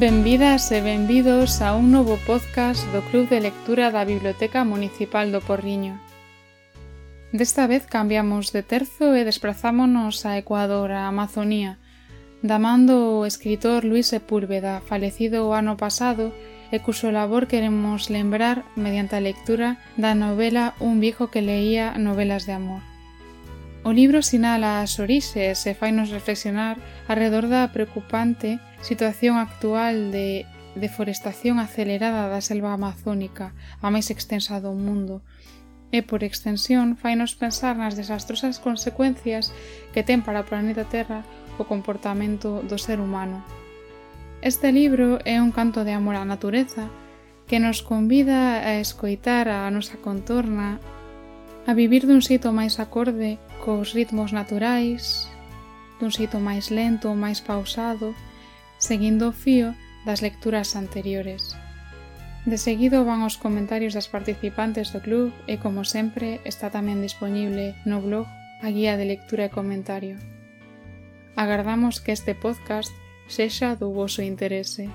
Benvidas e benvidos a un novo podcast do Club de Lectura da Biblioteca Municipal do Porriño. Desta vez cambiamos de terzo e desplazámonos a Ecuador, a Amazonía, da man do escritor Luis Sepúlveda, falecido o ano pasado e cuso labor queremos lembrar mediante a lectura da novela Un viejo que leía novelas de amor. O libro sinala as orixes e fainos reflexionar arredor da preocupante situación actual de deforestación acelerada da selva amazónica, a máis extensa do mundo, e por extensión fainos pensar nas desastrosas consecuencias que ten para o planeta Terra o comportamento do ser humano. Este libro é un canto de amor á natureza que nos convida a escoitar a nosa contorna a vivir dun xeito máis acorde cos ritmos naturais, dun xeito máis lento, máis pausado, seguindo o fío das lecturas anteriores. De seguido van os comentarios das participantes do club e, como sempre, está tamén disponible no blog a guía de lectura e comentario. Agardamos que este podcast sexa do voso interese.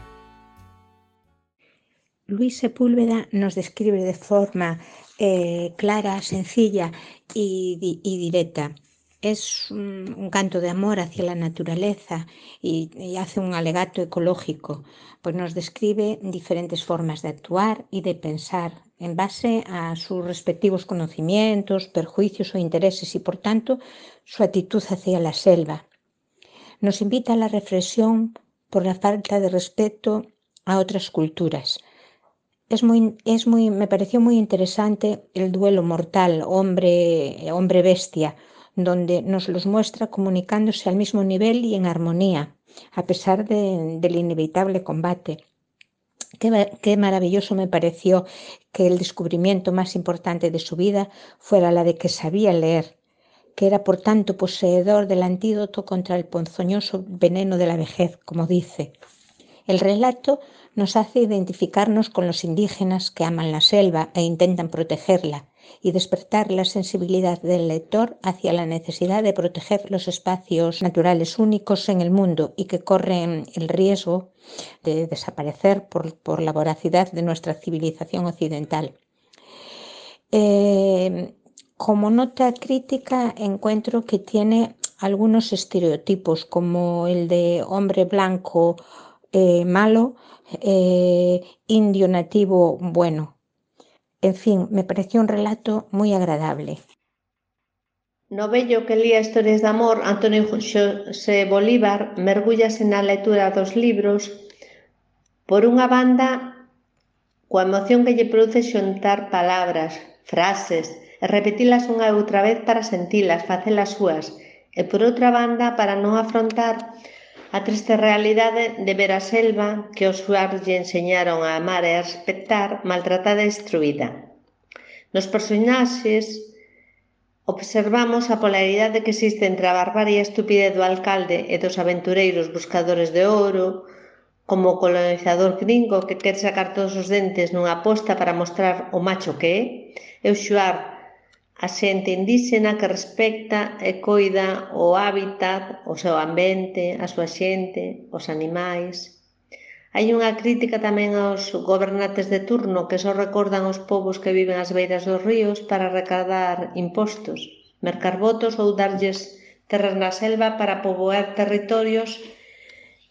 Luis Sepúlveda nos describe de forma eh, clara, sencilla y, directa. Es un, un, canto de amor hacia la naturaleza y, y, hace un alegato ecológico, pues nos describe diferentes formas de actuar y de pensar en base a sus respectivos conocimientos, perjuicios o intereses y, por tanto, su actitud hacia la selva. Nos invita a la reflexión por la falta de respeto a otras culturas, es muy, es muy, me pareció muy interesante el duelo mortal hombre, hombre bestia, donde nos los muestra comunicándose al mismo nivel y en armonía, a pesar de, del inevitable combate. Qué, qué, maravilloso me pareció que el descubrimiento más importante de su vida fuera la de que sabía leer, que era por tanto poseedor del antídoto contra el ponzoñoso veneno de la vejez, como dice. El relato nos hace identificarnos con los indígenas que aman la selva e intentan protegerla y despertar la sensibilidad del lector hacia la necesidad de proteger los espacios naturales únicos en el mundo y que corren el riesgo de desaparecer por, por la voracidad de nuestra civilización occidental. Eh, como nota crítica encuentro que tiene algunos estereotipos como el de hombre blanco eh, malo, eh, indio nativo bueno. En fin, me pareció un relato muy agradable. No vello que lía historias de amor, Antonio Xosé Bolívar mergullase na lectura dos libros por unha banda coa emoción que lle produce xuntar palabras, frases e repetilas unha e outra vez para sentilas, facelas súas, e por outra banda para non afrontar A triste realidade de ver a selva que os suars lle enseñaron a amar e a respectar maltratada e destruída. Nos personaxes observamos a polaridade que existe entre a barbarie estúpida do alcalde e dos aventureiros buscadores de ouro, como o colonizador gringo que quer sacar todos os dentes nunha aposta para mostrar o macho que é, e o xuar a xente indígena que respecta e coida o hábitat, o seu ambiente, a súa xente, os animais. Hai unha crítica tamén aos gobernantes de turno que só recordan os povos que viven ás beiras dos ríos para recadar impostos, mercar votos ou darlles terras na selva para poboar territorios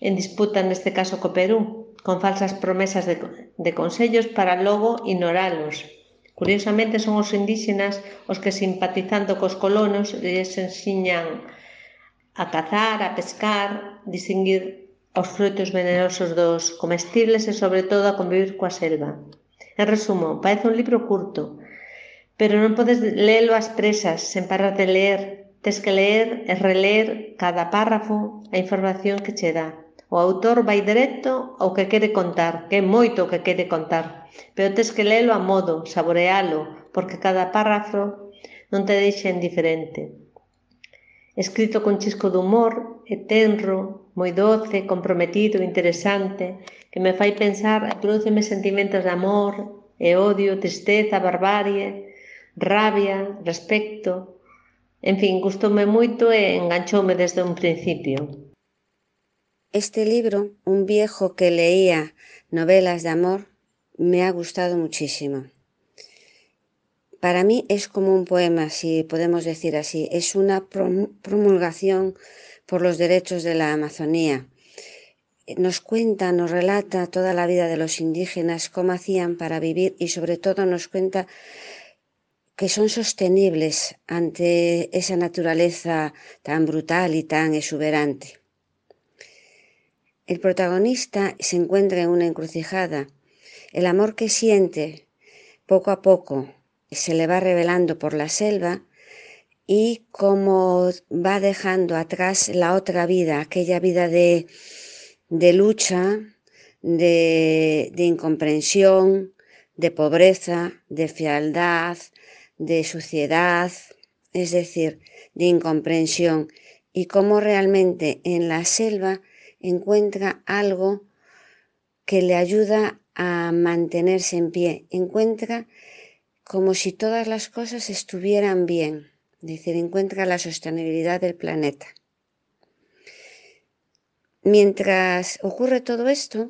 en disputa neste caso co Perú, con falsas promesas de, de consellos para logo ignoralos, Curiosamente son os indígenas os que simpatizando cos colonos lles ensiñan a cazar, a pescar, distinguir os frutos venenosos dos comestibles e sobre todo a convivir coa selva. En resumo, parece un libro curto, pero non podes leelo ás presas sen parar de ler. Tes que ler e reler cada párrafo a información que che dá. O autor vai directo ao que quere contar, que é moito o que quere contar pero tes que lelo a modo, saborealo, porque cada párrafo non te deixa indiferente. Escrito con chisco de humor e tenro, moi doce, comprometido, interesante, que me fai pensar e produceme sentimentos de amor e odio, tristeza, barbarie, rabia, respecto. En fin, gustoume moito e enganchoume desde un principio. Este libro, un viejo que leía novelas de amor, me ha gustado muchísimo. Para mí es como un poema, si podemos decir así. Es una promulgación por los derechos de la Amazonía. Nos cuenta, nos relata toda la vida de los indígenas, cómo hacían para vivir y sobre todo nos cuenta que son sostenibles ante esa naturaleza tan brutal y tan exuberante. El protagonista se encuentra en una encrucijada. El amor que siente poco a poco se le va revelando por la selva y cómo va dejando atrás la otra vida, aquella vida de, de lucha, de, de incomprensión, de pobreza, de fealdad, de suciedad, es decir, de incomprensión, y cómo realmente en la selva encuentra algo que le ayuda a mantenerse en pie, encuentra como si todas las cosas estuvieran bien, es decir, encuentra la sostenibilidad del planeta. Mientras ocurre todo esto,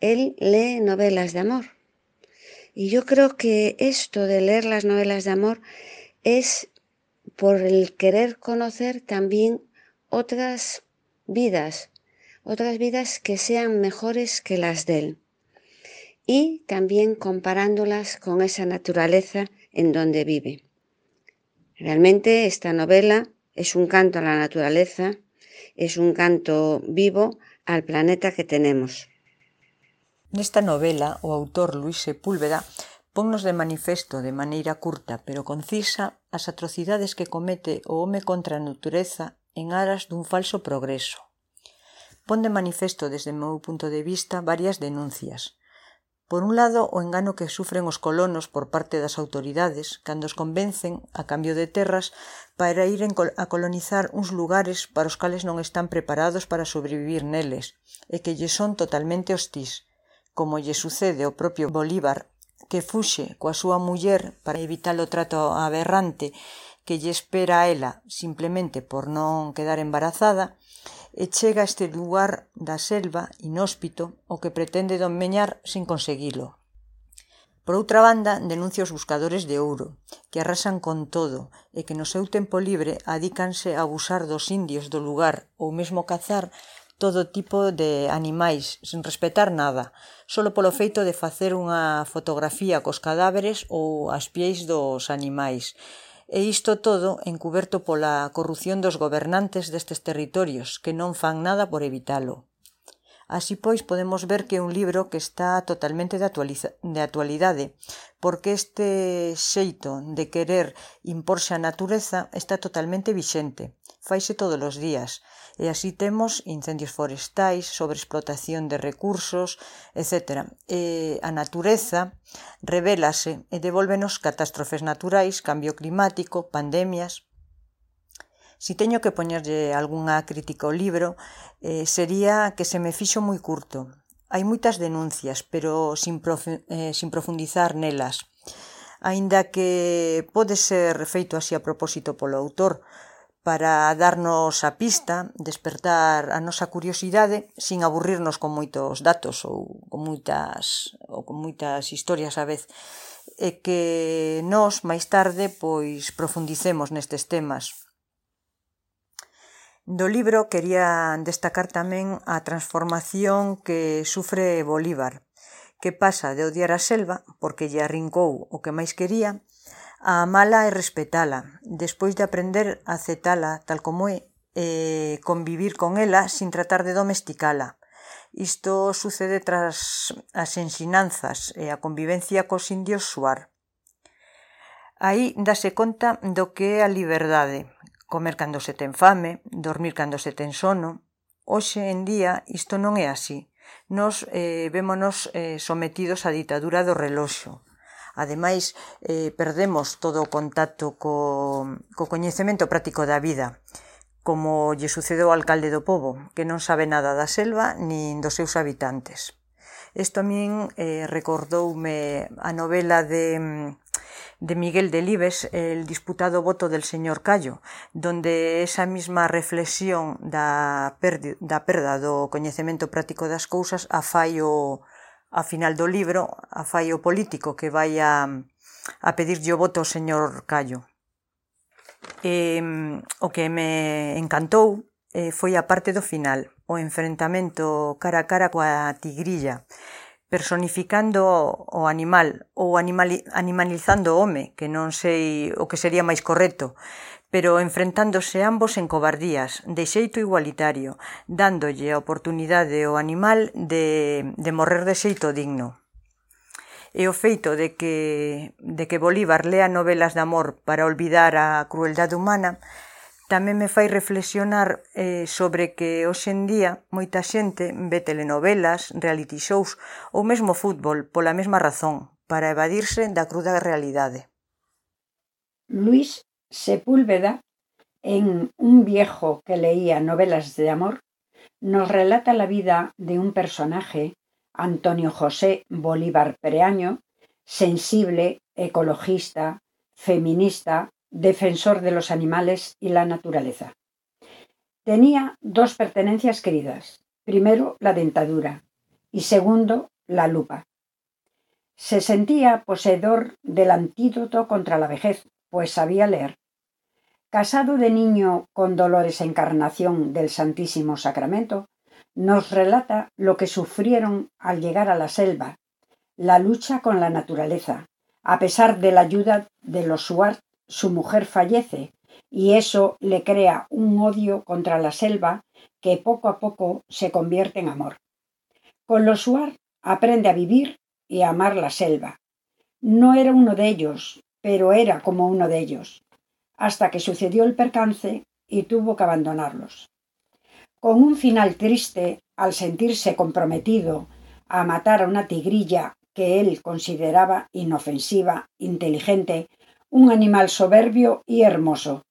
él lee novelas de amor. Y yo creo que esto de leer las novelas de amor es por el querer conocer también otras vidas, otras vidas que sean mejores que las de él y también comparándolas con esa naturaleza en donde vive. Realmente esta novela es un canto a la naturaleza, es un canto vivo al planeta que tenemos. Nesta novela, o autor Luis Sepúlveda ponnos de manifesto de maneira curta pero concisa as atrocidades que comete o home contra a natureza en aras dun falso progreso. Pon de manifesto desde meu punto de vista varias denuncias, Por un lado, o engano que sufren os colonos por parte das autoridades cando os convencen, a cambio de terras, para ir a colonizar uns lugares para os cales non están preparados para sobrevivir neles e que lle son totalmente hostís, como lle sucede ao propio Bolívar, que fuxe coa súa muller para evitar o trato aberrante que lle espera a ela simplemente por non quedar embarazada, e chega a este lugar da selva inhóspito o que pretende domeñar sin conseguilo. Por outra banda, denuncia os buscadores de ouro, que arrasan con todo e que no seu tempo libre adícanse a abusar dos indios do lugar ou mesmo cazar todo tipo de animais, sen respetar nada, solo polo feito de facer unha fotografía cos cadáveres ou as pieis dos animais, e isto todo encuberto pola corrupción dos gobernantes destes territorios, que non fan nada por evitalo. Así pois podemos ver que é un libro que está totalmente de, actualiza de actualidade, porque este xeito de querer imporse a natureza está totalmente vixente, faise todos os días, E así temos incendios forestais, sobreexplotación de recursos, etc. E a natureza revelase e devolvenos catástrofes naturais, cambio climático, pandemias, Si teño que poñerlle algunha crítica ao libro, eh, sería que se me fixo moi curto. Hai moitas denuncias, pero sin, prof eh, sin profundizar nelas. Aínda que pode ser feito así a propósito polo autor, para darnos a pista, despertar a nosa curiosidade sin aburrirnos con moitos datos ou con moitas ou con moitas historias á vez e que nós máis tarde pois profundicemos nestes temas. Do libro quería destacar tamén a transformación que sufre Bolívar, que pasa de odiar a selva porque lle arrincou o que máis quería A amala e respetala, despois de aprender a acetala tal como é, e convivir con ela sin tratar de domesticala. Isto sucede tras as ensinanzas e a convivencia cos indios suar. Aí dase conta do que é a liberdade, comer cando se ten fame, dormir cando se ten sono. Hoxe en día isto non é así. Nos eh, vémonos eh, sometidos á ditadura do reloxo Ademais, eh, perdemos todo o contacto co, co coñecemento práctico da vida, como lle sucedeu ao alcalde do povo, que non sabe nada da selva nin dos seus habitantes. Isto a min eh, recordoume a novela de, de Miguel Delibes, El disputado voto del señor Callo, donde esa misma reflexión da, perdi, da perda do coñecemento práctico das cousas a fai o, a final do libro a fai o político que vai a, a pedirlle o voto ao señor Callo. E, o que me encantou eh, foi a parte do final, o enfrentamento cara a cara coa tigrilla, personificando o animal ou animali, animalizando o home, que non sei o que sería máis correcto, pero enfrentándose ambos en cobardías, de xeito igualitario, dándolle a oportunidade ao animal de, de morrer de xeito digno. E o feito de que, de que Bolívar lea novelas de amor para olvidar a crueldade humana tamén me fai reflexionar eh, sobre que hoxe en día moita xente ve telenovelas, reality shows ou mesmo fútbol pola mesma razón, para evadirse da cruda realidade. Luis Sepúlveda, en Un viejo que leía novelas de amor, nos relata la vida de un personaje, Antonio José Bolívar Preaño, sensible, ecologista, feminista, defensor de los animales y la naturaleza. Tenía dos pertenencias queridas. Primero, la dentadura y segundo, la lupa. Se sentía poseedor del antídoto contra la vejez, pues sabía leer. Casado de niño con Dolores Encarnación del Santísimo Sacramento, nos relata lo que sufrieron al llegar a la selva, la lucha con la naturaleza, a pesar de la ayuda de los Suart su mujer fallece y eso le crea un odio contra la selva que poco a poco se convierte en amor. Con los Suar aprende a vivir y a amar la selva. No era uno de ellos, pero era como uno de ellos, hasta que sucedió el percance y tuvo que abandonarlos. Con un final triste, al sentirse comprometido a matar a una tigrilla que él consideraba inofensiva, inteligente un animal soberbio y hermoso.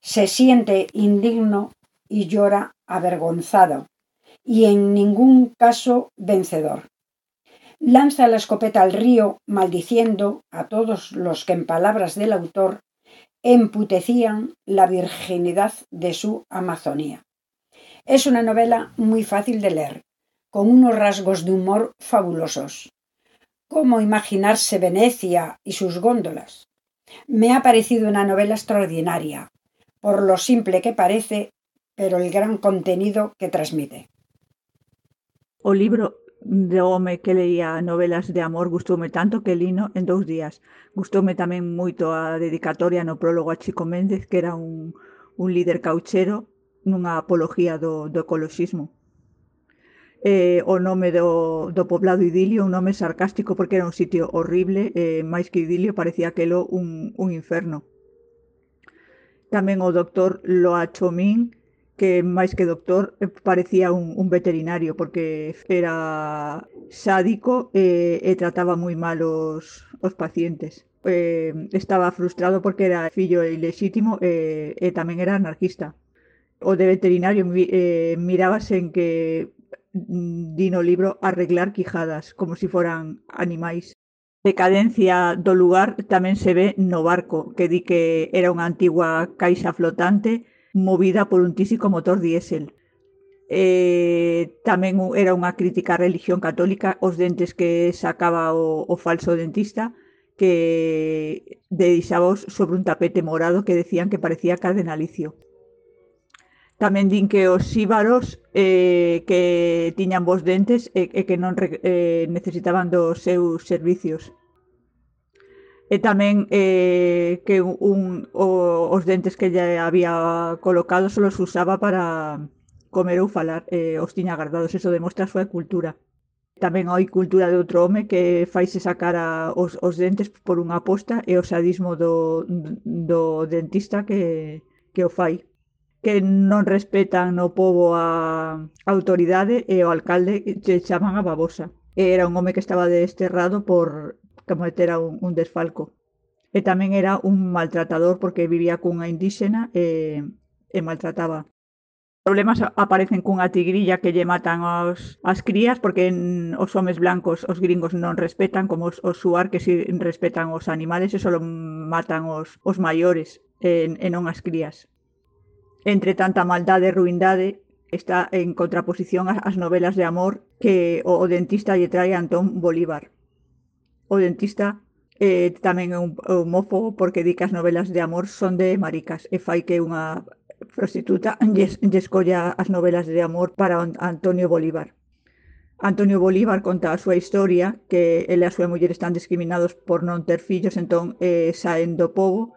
Se siente indigno y llora avergonzado, y en ningún caso vencedor. Lanza la escopeta al río, maldiciendo a todos los que en palabras del autor emputecían la virginidad de su Amazonía. Es una novela muy fácil de leer, con unos rasgos de humor fabulosos. ¿Cómo imaginarse Venecia y sus góndolas? Me ha parecido una novela extraordinaria, por lo simple que parece, pero el gran contenido que transmite. O libro de home que leía novelas de amor gustoume tanto que lino en dous días. Gustoume tamén moito a dedicatoria no prólogo a Chico Méndez, que era un, un líder cauchero nunha apología do, do ecoloxismo. Eh, o nome do, do poblado idilio, un nome sarcástico porque era un sitio horrible, eh, máis que idilio parecía aquelo un, un inferno. Tamén o doctor Loa Chomín, que máis que doctor eh, parecía un, un veterinario porque era sádico e, e trataba moi mal os, os pacientes. Eh, estaba frustrado porque era fillo ilexítimo e, eh, e tamén era anarquista. O de veterinario eh, mirabas en que mm, dino libro arreglar quijadas como si foran animais. Decadencia do lugar tamén se ve no barco, que di que era unha antigua caixa flotante movida por un tísico motor diésel. Eh, tamén era unha crítica á religión católica os dentes que sacaba o, o falso dentista que deixabaos sobre un tapete morado que decían que parecía cardenalicio. Tamén din que os síbaros eh, que tiñan bons dentes e, e que non eh, necesitaban dos seus servicios e tamén eh, que un, o, os dentes que lle había colocado só os usaba para comer ou falar, eh, os tiña guardados, eso demostra a súa cultura. Tamén hai cultura de outro home que faise sacar a, os, os dentes por unha aposta e o sadismo do, do dentista que, que o fai que non respetan no povo a, autoridade e o alcalde que chaman a babosa. Era un home que estaba desterrado por como era un, un desfalco. E tamén era un maltratador porque vivía cunha indíxena e, e maltrataba. Problemas aparecen cunha tigrilla que lle matan aos, as crías porque en, os homes blancos, os gringos non respetan como os, os suar que si respetan os animales e só matan os, os maiores e, e non as crías. Entre tanta maldade e ruindade está en contraposición ás novelas de amor que o, o dentista lle trae a Antón Bolívar o dentista eh, tamén é un homófobo porque di que as novelas de amor son de maricas e fai que unha prostituta lle escolla colla as novelas de amor para Antonio Bolívar. Antonio Bolívar conta a súa historia que ele e a súa muller están discriminados por non ter fillos, entón eh, saen do povo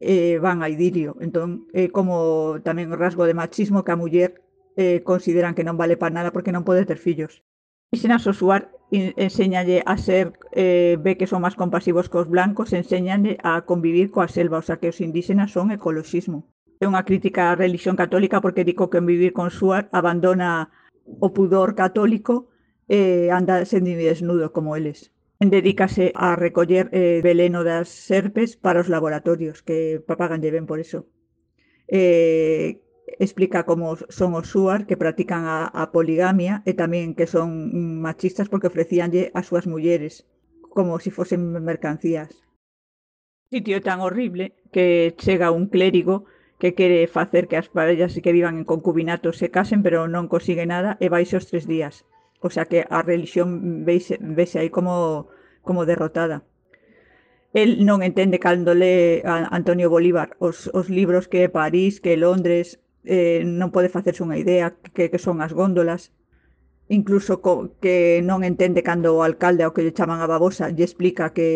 eh, van a idilio. Entón, é eh, como tamén o rasgo de machismo que a muller eh, consideran que non vale para nada porque non pode ter fillos. E sen asociar enséñalle a ser, eh, ve que son máis compasivos cos blancos, enséñalle a convivir coa selva, o sea que os indígenas son ecoloxismo. É unha crítica á religión católica porque dico que convivir con súa abandona o pudor católico e eh, anda desnudo como eles. Dedícase a recoller eh, veleno das serpes para os laboratorios que pagan de ben por eso. Eh, explica como son os suar que practican a, a poligamia e tamén que son machistas porque ofrecíanlle as súas mulleres como se si fosen mercancías. Sitio tan horrible que chega un clérigo que quere facer que as parellas que vivan en concubinato se casen pero non consigue nada e vaise os tres días. O sea que a religión veise, vese aí como, como derrotada el non entende cando le Antonio Bolívar os, os libros que París, que Londres eh, non pode facerse unha idea que, que son as góndolas, incluso co, que non entende cando o alcalde ao que lle chaman a babosa lle explica que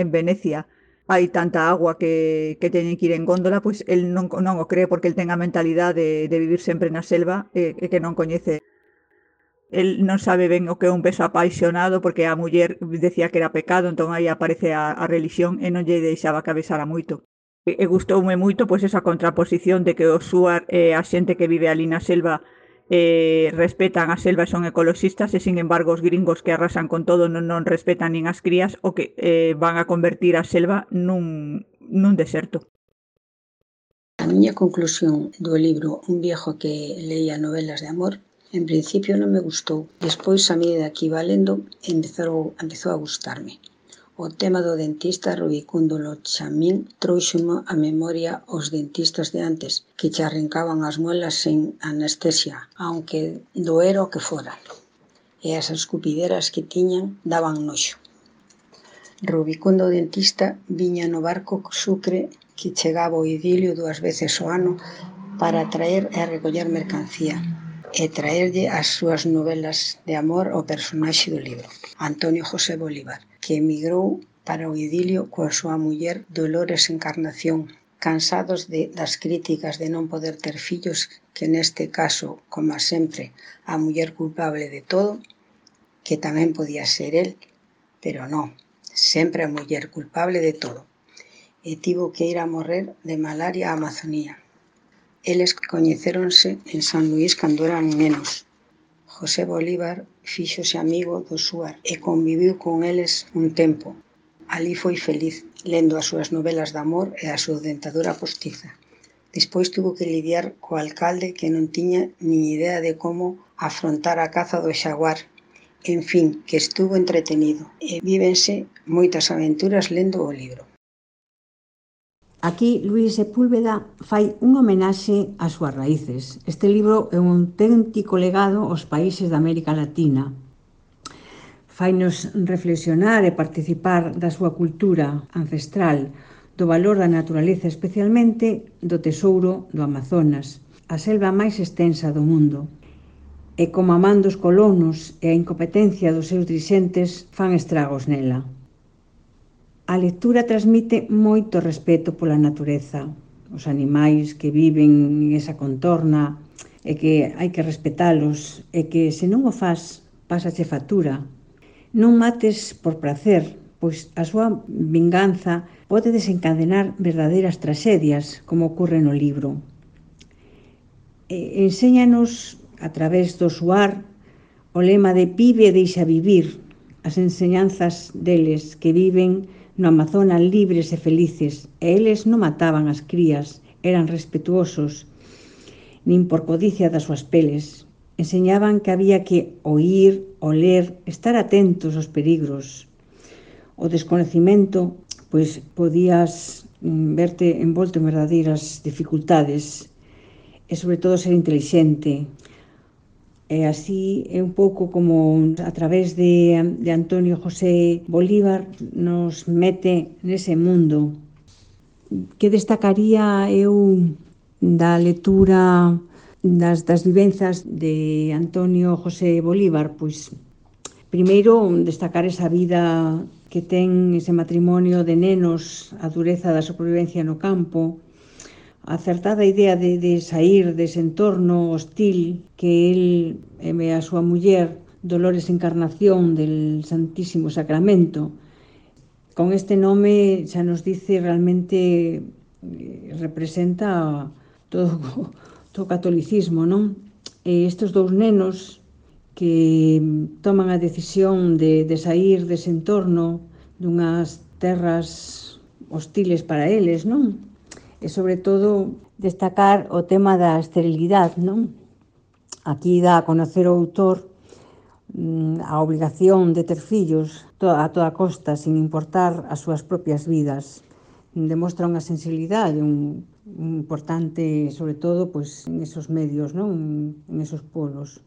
en Venecia hai tanta agua que, que teñen que ir en góndola, pois el non, non o cree porque el ten a mentalidade de, de vivir sempre na selva e, e que non coñece el non sabe ben o que é un beso apaixonado porque a muller decía que era pecado, entón aí aparece a, a religión e non lle deixaba que a besara moito e gustoume moito pois esa contraposición de que o Suar e eh, a xente que vive ali na selva eh, respetan a selva e son ecoloxistas e sin embargo os gringos que arrasan con todo non, non respetan nin as crías o que eh, van a convertir a selva nun, nun deserto. A miña conclusión do libro Un viejo que leía novelas de amor en principio non me gustou, despois a medida que iba lendo empezou, empezou a gustarme. O tema do dentista Rubicundo Lochamín tróuxomo a memoria os dentistas de antes, que che arrancaban as muelas sen anestesia, aunque doera o que fora. E as escupideras que tiñan daban noxo. Rubicundo dentista viña no barco Sucre que chegaba ao idilio dúas veces ao ano para traer e recoller mercancía e traerlle as súas novelas de amor ao personaxe do libro, Antonio José Bolívar, que emigrou para o idilio coa súa muller Dolores Encarnación, cansados de, das críticas de non poder ter fillos, que neste caso, como sempre, a muller culpable de todo, que tamén podía ser el, pero non, sempre a muller culpable de todo. E tivo que ir a morrer de malaria a Amazonía. Eles coñecéronse en San Luís cando eran nenos, José Bolívar fíxose amigo do Suar e conviviu con eles un tempo. Alí foi feliz, lendo as súas novelas de amor e a súa dentadura postiza. Despois tuvo que lidiar co alcalde que non tiña nin idea de como afrontar a caza do xaguar. En fin, que estuvo entretenido e vívense moitas aventuras lendo o libro. Aquí Luis Sepúlveda fai unha homenaxe ás súas raíces. Este libro é un auténtico legado aos países da América Latina. Fainos reflexionar e participar da súa cultura ancestral, do valor da naturaleza, especialmente do tesouro do Amazonas, a selva máis extensa do mundo. E como amando os colonos e a incompetencia dos seus dirixentes fan estragos nela. A lectura transmite moito respeto pola natureza, os animais que viven en esa contorna, e que hai que respetalos, e que se non o faz, pasache factura. Non mates por placer, pois a súa vinganza pode desencadenar verdadeiras tragedias, como ocorre no libro. E, enséñanos a través do suar o lema de vive e deixa vivir, as enseñanzas deles que viven no Amazonas libres e felices, e eles non mataban as crías, eran respetuosos, nin por codicia das súas peles. Enseñaban que había que oír, oler, estar atentos aos perigros. O desconocimento, pois, podías mm, verte envolto en verdadeiras dificultades e, sobre todo, ser inteligente, E así é un pouco como a través de, de Antonio José Bolívar nos mete nese mundo. Que destacaría eu da lectura das, das vivenzas de Antonio José Bolívar? Pois primeiro destacar esa vida que ten ese matrimonio de nenos, a dureza da supervivencia no campo, acertada idea de, de sair dese entorno hostil que el e a súa muller Dolores Encarnación del Santísimo Sacramento. Con este nome xa nos dice realmente eh, representa todo o catolicismo, non? E estes dous nenos que toman a decisión de, de sair dese entorno dunhas terras hostiles para eles, non? e sobre todo destacar o tema da esterilidade, non? Aquí dá a conocer o autor mm, a obligación de ter fillos a toda costa, sin importar as súas propias vidas. Demostra unha sensibilidade un, un importante, sobre todo, pois, en esos medios, non? en esos polos.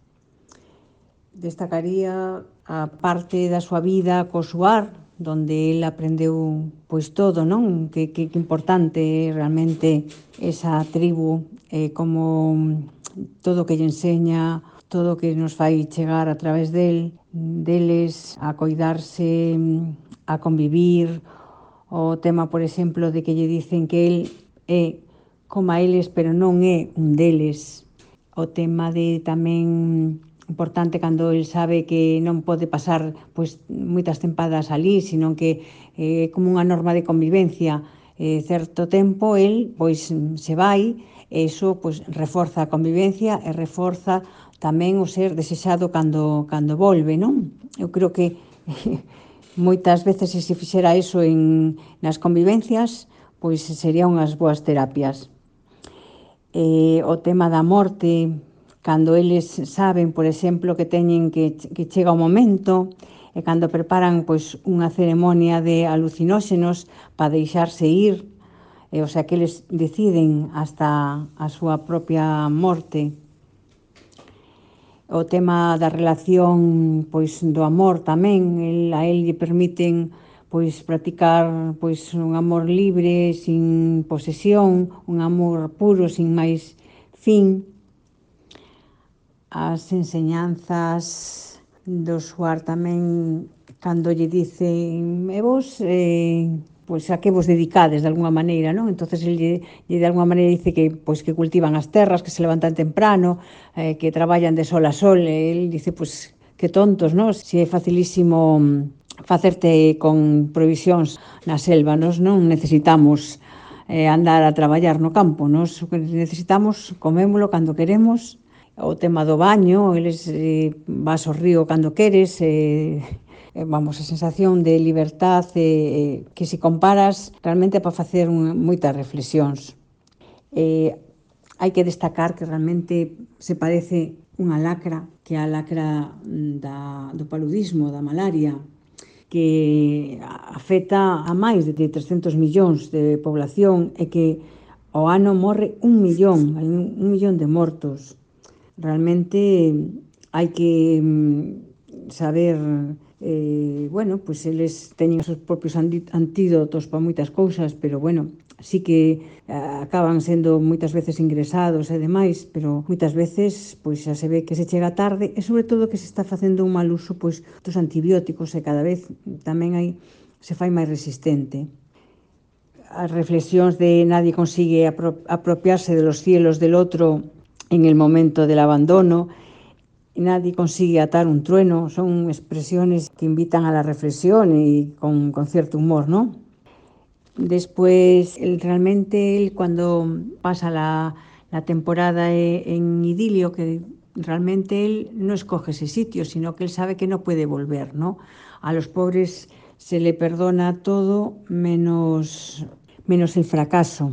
Destacaría a parte da súa vida co suar, donde el aprendeu pois todo, non? Que, que, que importante é realmente esa tribu, eh, como todo o que lle enseña, todo o que nos fai chegar a través del, deles a coidarse, a convivir, o tema, por exemplo, de que lle dicen que el é como a eles, pero non é un deles. O tema de tamén importante cando el sabe que non pode pasar pois moitas tempadas ali, sino que é eh, como unha norma de convivencia, eh, certo tempo el pois se vai, e iso pois reforza a convivencia e reforza tamén o ser desexado cando cando volve, non? Eu creo que moitas veces se se fixera iso en nas convivencias, pois serían unhas boas terapias. Eh, o tema da morte cando eles saben, por exemplo, que teñen que, que chega o momento, e cando preparan pois unha ceremonia de alucinóxenos para deixarse ir, e, o sea que eles deciden hasta a súa propia morte. O tema da relación pois do amor tamén, el, a el lle permiten pois practicar pois un amor libre, sin posesión, un amor puro, sin máis fin as enseñanzas do Suar tamén cando lle dicen e vos eh, pois a que vos dedicades de alguna maneira, non? Entonces lle, lle de alguma maneira dice que pois que cultivan as terras, que se levantan temprano, eh, que traballan de sol a sol, e el dice pois que tontos, non? Si é facilísimo mm, facerte con provisións na selva, nos non necesitamos eh, andar a traballar no campo, nos necesitamos comémolo cando queremos o tema do baño, eles eh, vas ao río cando queres, eh, eh vamos, a sensación de libertad eh, eh que se comparas realmente para facer un, moitas reflexións. Eh, hai que destacar que realmente se parece unha lacra que a lacra mm, da, do paludismo, da malaria, que afecta a máis de 300 millóns de población e que ao ano morre un millón, hai un, un millón de mortos. Realmente hai que mm, saber eh, bueno, pois pues eles teñen os seus propios antídotos para moitas cousas, pero bueno, sí que eh, acaban sendo moitas veces ingresados e demais, pero moitas veces pois xa se ve que se chega tarde e sobre todo que se está facendo un mal uso pois dos antibióticos e cada vez tamén hai se fai máis resistente. As reflexións de nadie consigue apropiarse de los cielos del outro en el momento del abandono, nadie consigue atar un trueno, son expresiones que invitan a la reflexión y con, cierto humor, ¿no? Después, realmente, él cuando pasa la, la temporada e, en idilio, que realmente él no escoge ese sitio, sino que él sabe que no puede volver, ¿no? A los pobres se le perdona todo menos, menos el fracaso.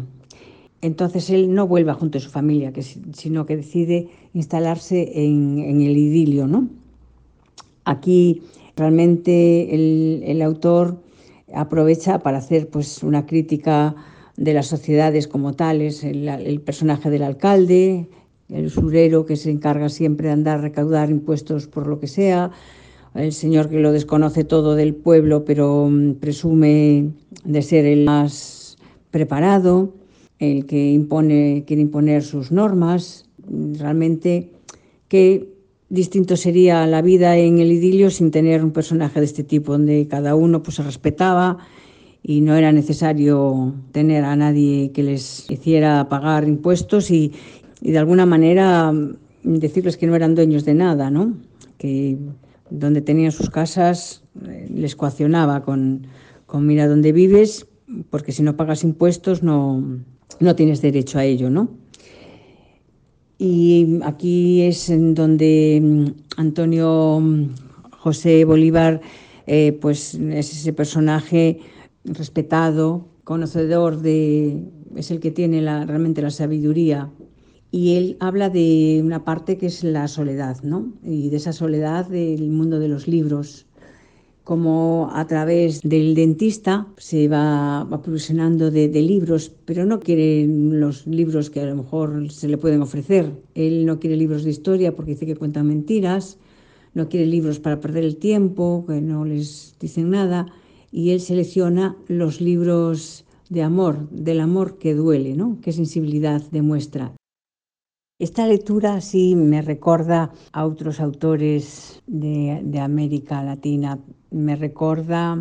Entonces él no vuelve junto a su familia, sino que decide instalarse en, el idilio. ¿no? Aquí realmente el, el, autor aprovecha para hacer pues, una crítica de las sociedades como tales, el, el personaje del alcalde, el usurero que se encarga siempre de andar a recaudar impuestos por lo que sea, el señor que lo desconoce todo del pueblo pero mm, presume de ser el más preparado, el que quiere imponer sus normas, realmente qué distinto sería la vida en el idilio sin tener un personaje de este tipo, donde cada uno pues, se respetaba y no era necesario tener a nadie que les hiciera pagar impuestos y, y de alguna manera decirles que no eran dueños de nada, ¿no? que donde tenían sus casas eh, les coaccionaba con, con mira dónde vives, porque si no pagas impuestos no, no tienes derecho a ello, ¿no? Y aquí es en donde mm, Antonio mm, José Bolívar eh, pues es ese personaje respetado, conocedor de, es el que tiene realmente la sabiduría y él habla de una parte que es la soledad, ¿no? Y de esa soledad del mundo de los libros, como a través del dentista se va, va de, de, libros, pero no quiere los libros que a lo mejor se le pueden ofrecer. Él no quiere libros de historia porque dice que cuentan mentiras, no quiere libros para perder el tiempo, que no les dicen nada, y él selecciona los libros de amor, del amor que duele, ¿no? qué sensibilidad demuestra. Esta lectura así me recorda a outros autores de, de América Latina, me recorda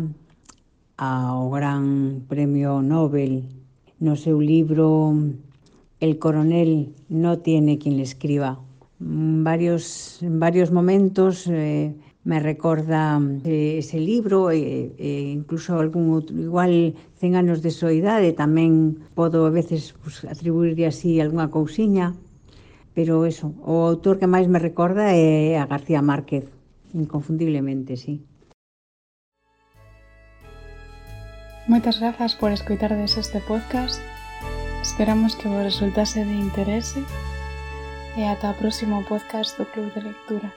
ao gran premio Nobel. No seu libro El coronel no tiene quien le escriba. Varios, en varios momentos eh, me recorda eh, ese libro e eh, eh, incluso algún outro, igual Cen anos de soidade tamén podo a veces pues, atribuirle así algunha cousiña. Pero eso, o autor que máis me recorda é a García Márquez, inconfundiblemente, sí. Moitas grazas por escoitardes este podcast. Esperamos que vos resultase de interese e ata o próximo podcast do Club de Lectura.